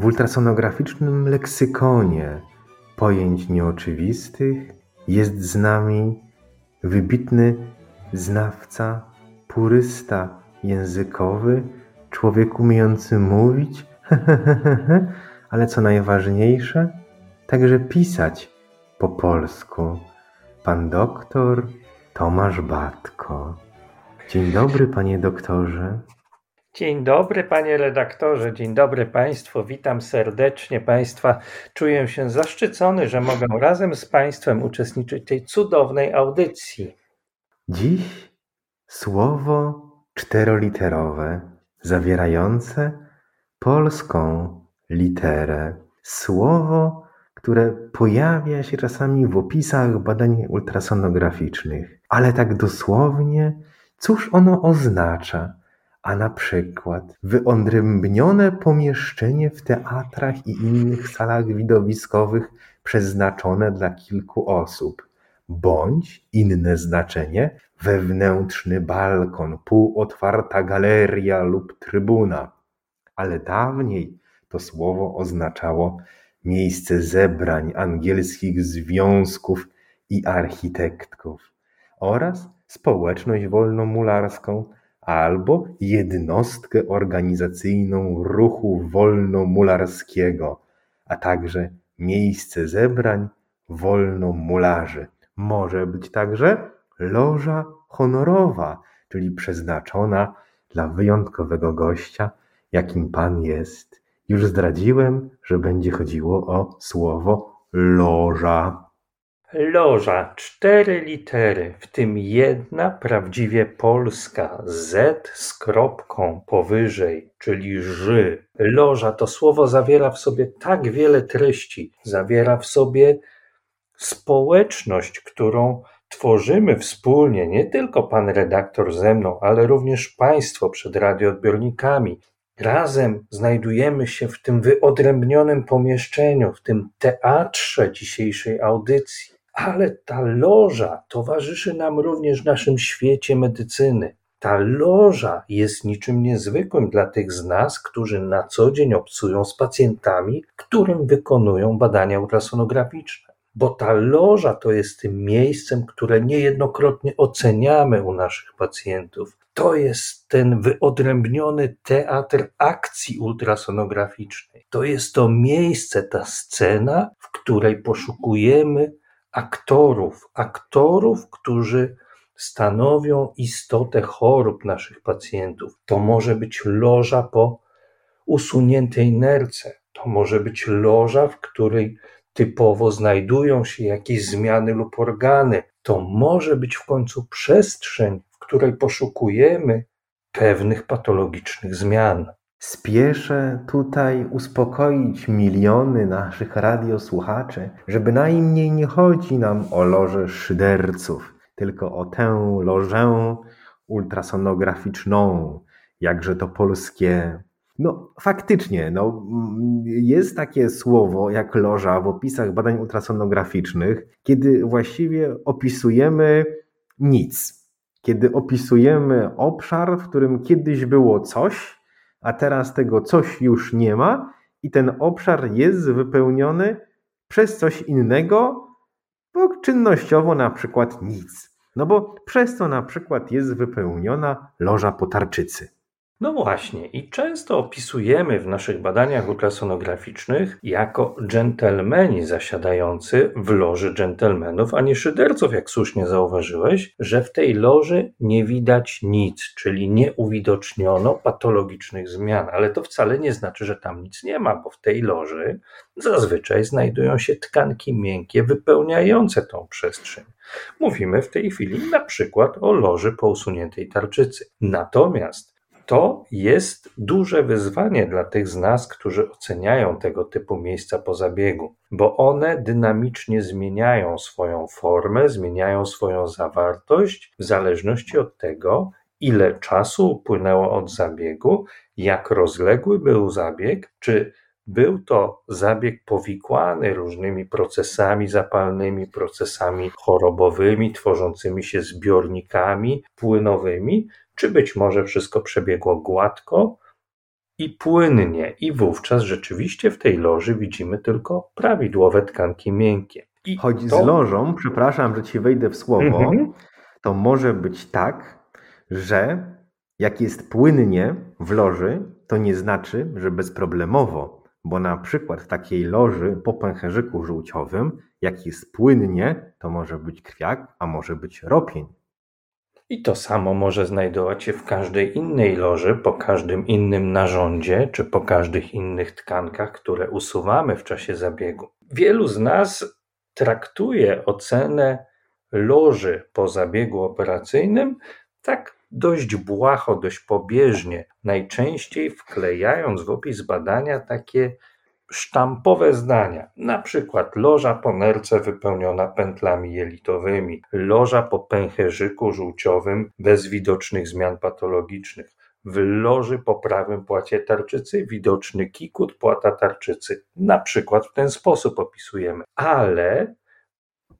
w ultrasonograficznym leksykonie pojęć nieoczywistych jest z nami wybitny znawca, purysta językowy, człowiek umiejący mówić, ale co najważniejsze, także pisać po polsku. Pan doktor Tomasz Batko. Dzień dobry, panie doktorze. Dzień dobry, panie redaktorze, dzień dobry państwu. Witam serdecznie państwa. Czuję się zaszczycony, że mogę razem z państwem uczestniczyć w tej cudownej audycji. Dziś słowo czteroliterowe, zawierające polską literę. Słowo, które pojawia się czasami w opisach badań ultrasonograficznych, ale tak dosłownie, cóż ono oznacza? A na przykład wyodrębnione pomieszczenie w teatrach i innych salach widowiskowych przeznaczone dla kilku osób, bądź inne znaczenie wewnętrzny balkon, półotwarta galeria lub trybuna. Ale dawniej to słowo oznaczało miejsce zebrań angielskich związków i architektów oraz społeczność wolnomularską, albo jednostkę organizacyjną ruchu wolnomularskiego, a także miejsce zebrań wolnomularzy. Może być także loża honorowa, czyli przeznaczona dla wyjątkowego gościa, jakim pan jest. Już zdradziłem, że będzie chodziło o słowo loża. Loża, cztery litery, w tym jedna prawdziwie polska, Z z kropką powyżej, czyli ży. Loża to słowo zawiera w sobie tak wiele treści, zawiera w sobie społeczność, którą tworzymy wspólnie, nie tylko pan redaktor ze mną, ale również państwo przed radioodbiornikami. Razem znajdujemy się w tym wyodrębnionym pomieszczeniu, w tym teatrze dzisiejszej audycji ale ta loża towarzyszy nam również w naszym świecie medycyny. Ta loża jest niczym niezwykłym dla tych z nas, którzy na co dzień obcują z pacjentami, którym wykonują badania ultrasonograficzne. Bo ta loża to jest tym miejscem, które niejednokrotnie oceniamy u naszych pacjentów. To jest ten wyodrębniony teatr akcji ultrasonograficznej. To jest to miejsce, ta scena, w której poszukujemy aktorów, aktorów, którzy stanowią istotę chorób naszych pacjentów. To może być loża po usuniętej nerce, to może być loża, w której typowo znajdują się jakieś zmiany lub organy. To może być w końcu przestrzeń, w której poszukujemy pewnych patologicznych zmian. Spieszę tutaj uspokoić miliony naszych radiosłuchaczy, że bynajmniej nie chodzi nam o lożę szyderców, tylko o tę lożę ultrasonograficzną, jakże to polskie. No faktycznie, no, jest takie słowo jak loża w opisach badań ultrasonograficznych, kiedy właściwie opisujemy nic. Kiedy opisujemy obszar, w którym kiedyś było coś, a teraz tego coś już nie ma i ten obszar jest wypełniony przez coś innego, bo czynnościowo na przykład nic. No bo przez to na przykład jest wypełniona loża potarczycy. No właśnie, i często opisujemy w naszych badaniach ultrasonograficznych jako dżentelmeni zasiadający w loży dżentelmenów, a nie szyderców, jak słusznie zauważyłeś, że w tej loży nie widać nic, czyli nie uwidoczniono patologicznych zmian, ale to wcale nie znaczy, że tam nic nie ma, bo w tej loży zazwyczaj znajdują się tkanki miękkie wypełniające tą przestrzeń. Mówimy w tej chwili na przykład o loży po usuniętej tarczycy. Natomiast to jest duże wyzwanie dla tych z nas, którzy oceniają tego typu miejsca po zabiegu, bo one dynamicznie zmieniają swoją formę, zmieniają swoją zawartość w zależności od tego, ile czasu upłynęło od zabiegu, jak rozległy był zabieg, czy był to zabieg powikłany różnymi procesami zapalnymi, procesami chorobowymi, tworzącymi się zbiornikami płynowymi, czy być może wszystko przebiegło gładko i płynnie, i wówczas rzeczywiście w tej loży widzimy tylko prawidłowe tkanki miękkie. I Choć to... z lożą, przepraszam, że ci wejdę w słowo, Mhm. to może być tak, że jak jest płynnie w loży, to nie znaczy, że bezproblemowo, bo na przykład w takiej loży po pęcherzyku żółciowym, jak jest płynnie, to może być krwiak, a może być ropień. I to samo może znajdować się w każdej innej loży, po każdym innym narządzie, czy po każdych innych tkankach, które usuwamy w czasie zabiegu. Wielu z nas traktuje ocenę loży po zabiegu operacyjnym tak dość błaho, dość pobieżnie, najczęściej wklejając w opis badania takie sztampowe zdania, na przykład loża po nerce wypełniona pętlami jelitowymi, loża po pęcherzyku żółciowym bez widocznych zmian patologicznych, w loży po prawym płacie tarczycy widoczny kikut płata tarczycy. Na przykład w ten sposób opisujemy. Ale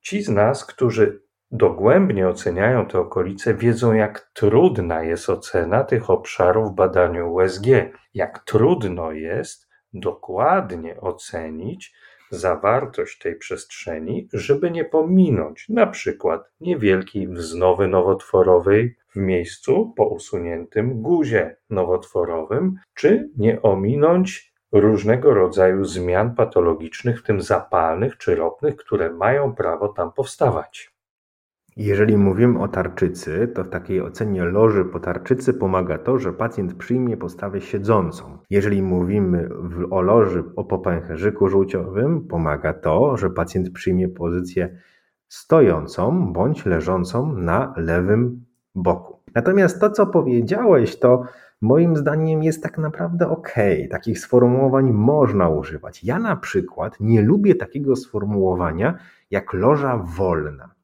ci z nas, którzy dogłębnie oceniają te okolice, wiedzą, jak trudna jest ocena tych obszarów w badaniu USG. Jak trudno jest dokładnie ocenić zawartość tej przestrzeni, żeby nie pominąć na przykład niewielkiej wznowy nowotworowej w miejscu po usuniętym guzie nowotworowym, czy nie ominąć różnego rodzaju zmian patologicznych, w tym zapalnych czy ropnych, które mają prawo tam powstawać. Jeżeli mówimy o tarczycy, to w takiej ocenie loży po tarczycy pomaga to, że pacjent przyjmie postawę siedzącą. Jeżeli mówimy o loży o popęcherzyku żółciowym, pomaga to, że pacjent przyjmie pozycję stojącą bądź leżącą na lewym boku. Natomiast to, co powiedziałeś, to moim zdaniem jest tak naprawdę ok. Takich sformułowań można używać. Ja na przykład nie lubię takiego sformułowania jak loża wolna.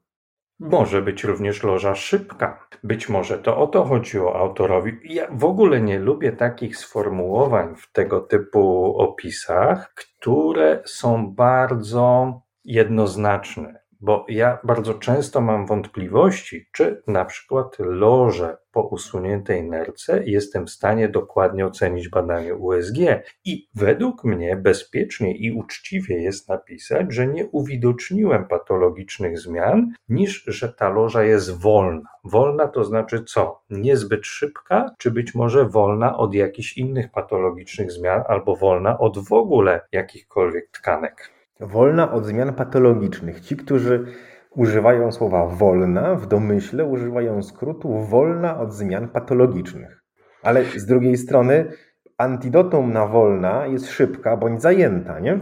Może być również loża szybka. Być może to o to chodziło autorowi. Ja w ogóle nie lubię takich sformułowań w tego typu opisach, które są bardzo jednoznaczne. Bo ja bardzo często mam wątpliwości, czy na przykład loże po usuniętej nerce jestem w stanie dokładnie ocenić badanie USG. I według mnie bezpiecznie i uczciwie jest napisać, że nie uwidoczniłem patologicznych zmian, niż że ta loża jest wolna. Wolna to znaczy co? Niezbyt szybka, czy być może wolna od jakichś innych patologicznych zmian, albo wolna od w ogóle jakichkolwiek tkanek. Wolna od zmian patologicznych. Ci, którzy używają słowa wolna, w domyśle używają skrótu wolna od zmian patologicznych. Ale z drugiej strony antidotum na wolna jest szybka bądź zajęta, nie?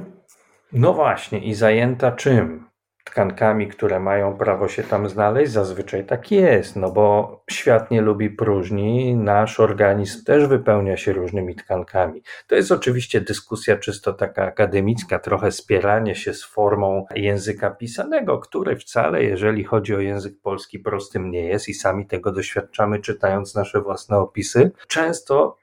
No właśnie, i zajęta czym? Tkankami, które mają prawo się tam znaleźć? Zazwyczaj tak jest, no bo świat nie lubi próżni, nasz organizm też wypełnia się różnymi tkankami. To jest oczywiście dyskusja czysto taka akademicka, trochę spieranie się z formą języka pisanego, który wcale, jeżeli chodzi o język polski, prostym nie jest i sami tego doświadczamy, czytając nasze własne opisy. Często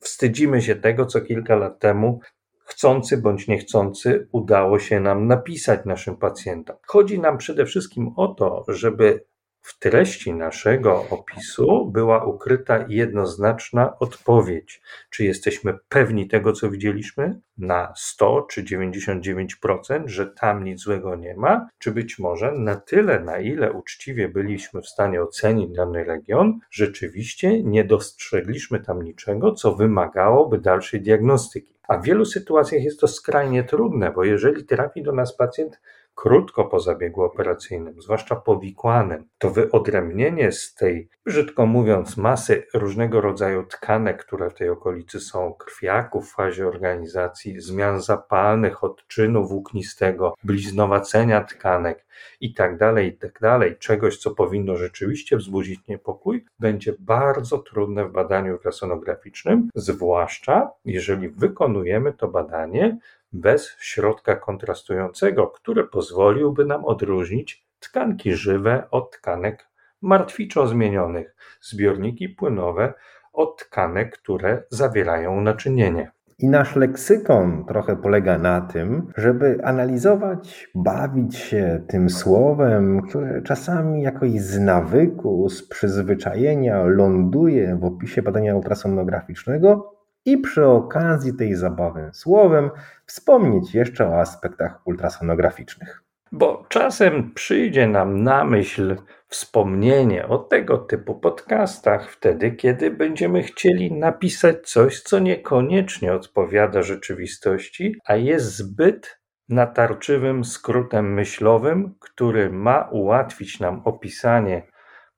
wstydzimy się tego, co kilka lat temu chcący bądź niechcący udało się nam napisać naszym pacjentom. Chodzi nam przede wszystkim o to, żeby w treści naszego opisu była ukryta jednoznaczna odpowiedź. Czy jesteśmy pewni tego, co widzieliśmy? Na 100 czy 99%, że tam nic złego nie ma? Czy być może na tyle, na ile uczciwie byliśmy w stanie ocenić dany region, rzeczywiście nie dostrzegliśmy tam niczego, co wymagałoby dalszej diagnostyki? A w wielu sytuacjach jest to skrajnie trudne, bo jeżeli trafi do nas pacjent, krótko po zabiegu operacyjnym, zwłaszcza powikłanym, to wyodrębnienie z tej, brzydko mówiąc, masy różnego rodzaju tkanek, które w tej okolicy są, krwiaków w fazie organizacji, zmian zapalnych, odczynu włóknistego, bliznowacenia tkanek i tak dalej, i tak czegoś, co powinno rzeczywiście wzbudzić niepokój, będzie bardzo trudne w badaniu ultrasonograficznym, zwłaszcza jeżeli wykonujemy to badanie bez środka kontrastującego, który pozwoliłby nam odróżnić tkanki żywe od tkanek martwiczo zmienionych, zbiorniki płynowe od tkanek, które zawierają naczynienie. I nasz leksykon trochę polega na tym, żeby analizować, bawić się tym słowem, które czasami jakoś z nawyku, z przyzwyczajenia ląduje w opisie badania ultrasonograficznego i przy okazji tej zabawy słowem wspomnieć jeszcze o aspektach ultrasonograficznych. Bo czasem przyjdzie nam na myśl wspomnienie o tego typu podcastach wtedy, kiedy będziemy chcieli napisać coś, co niekoniecznie odpowiada rzeczywistości, a jest zbyt natarczywym skrótem myślowym, który ma ułatwić nam opisanie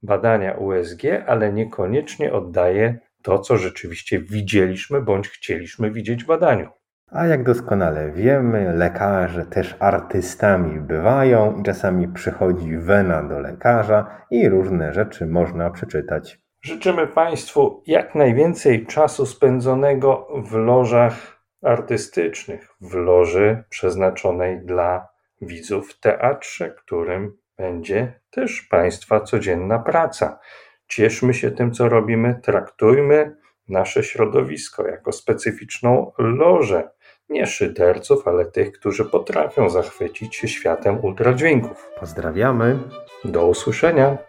badania USG, ale niekoniecznie oddaje to, co rzeczywiście widzieliśmy bądź chcieliśmy widzieć w badaniu. A jak doskonale wiemy, lekarze też artystami bywają i czasami przychodzi wena do lekarza i różne rzeczy można przeczytać. Życzymy Państwu jak najwięcej czasu spędzonego w lożach artystycznych, w loży przeznaczonej dla widzów w teatrze, którym będzie też Państwa codzienna praca. Cieszmy się tym, co robimy, traktujmy nasze środowisko jako specyficzną lożę nie szyderców, ale tych, którzy potrafią zachwycić się światem ultradźwięków. Pozdrawiamy. Do usłyszenia.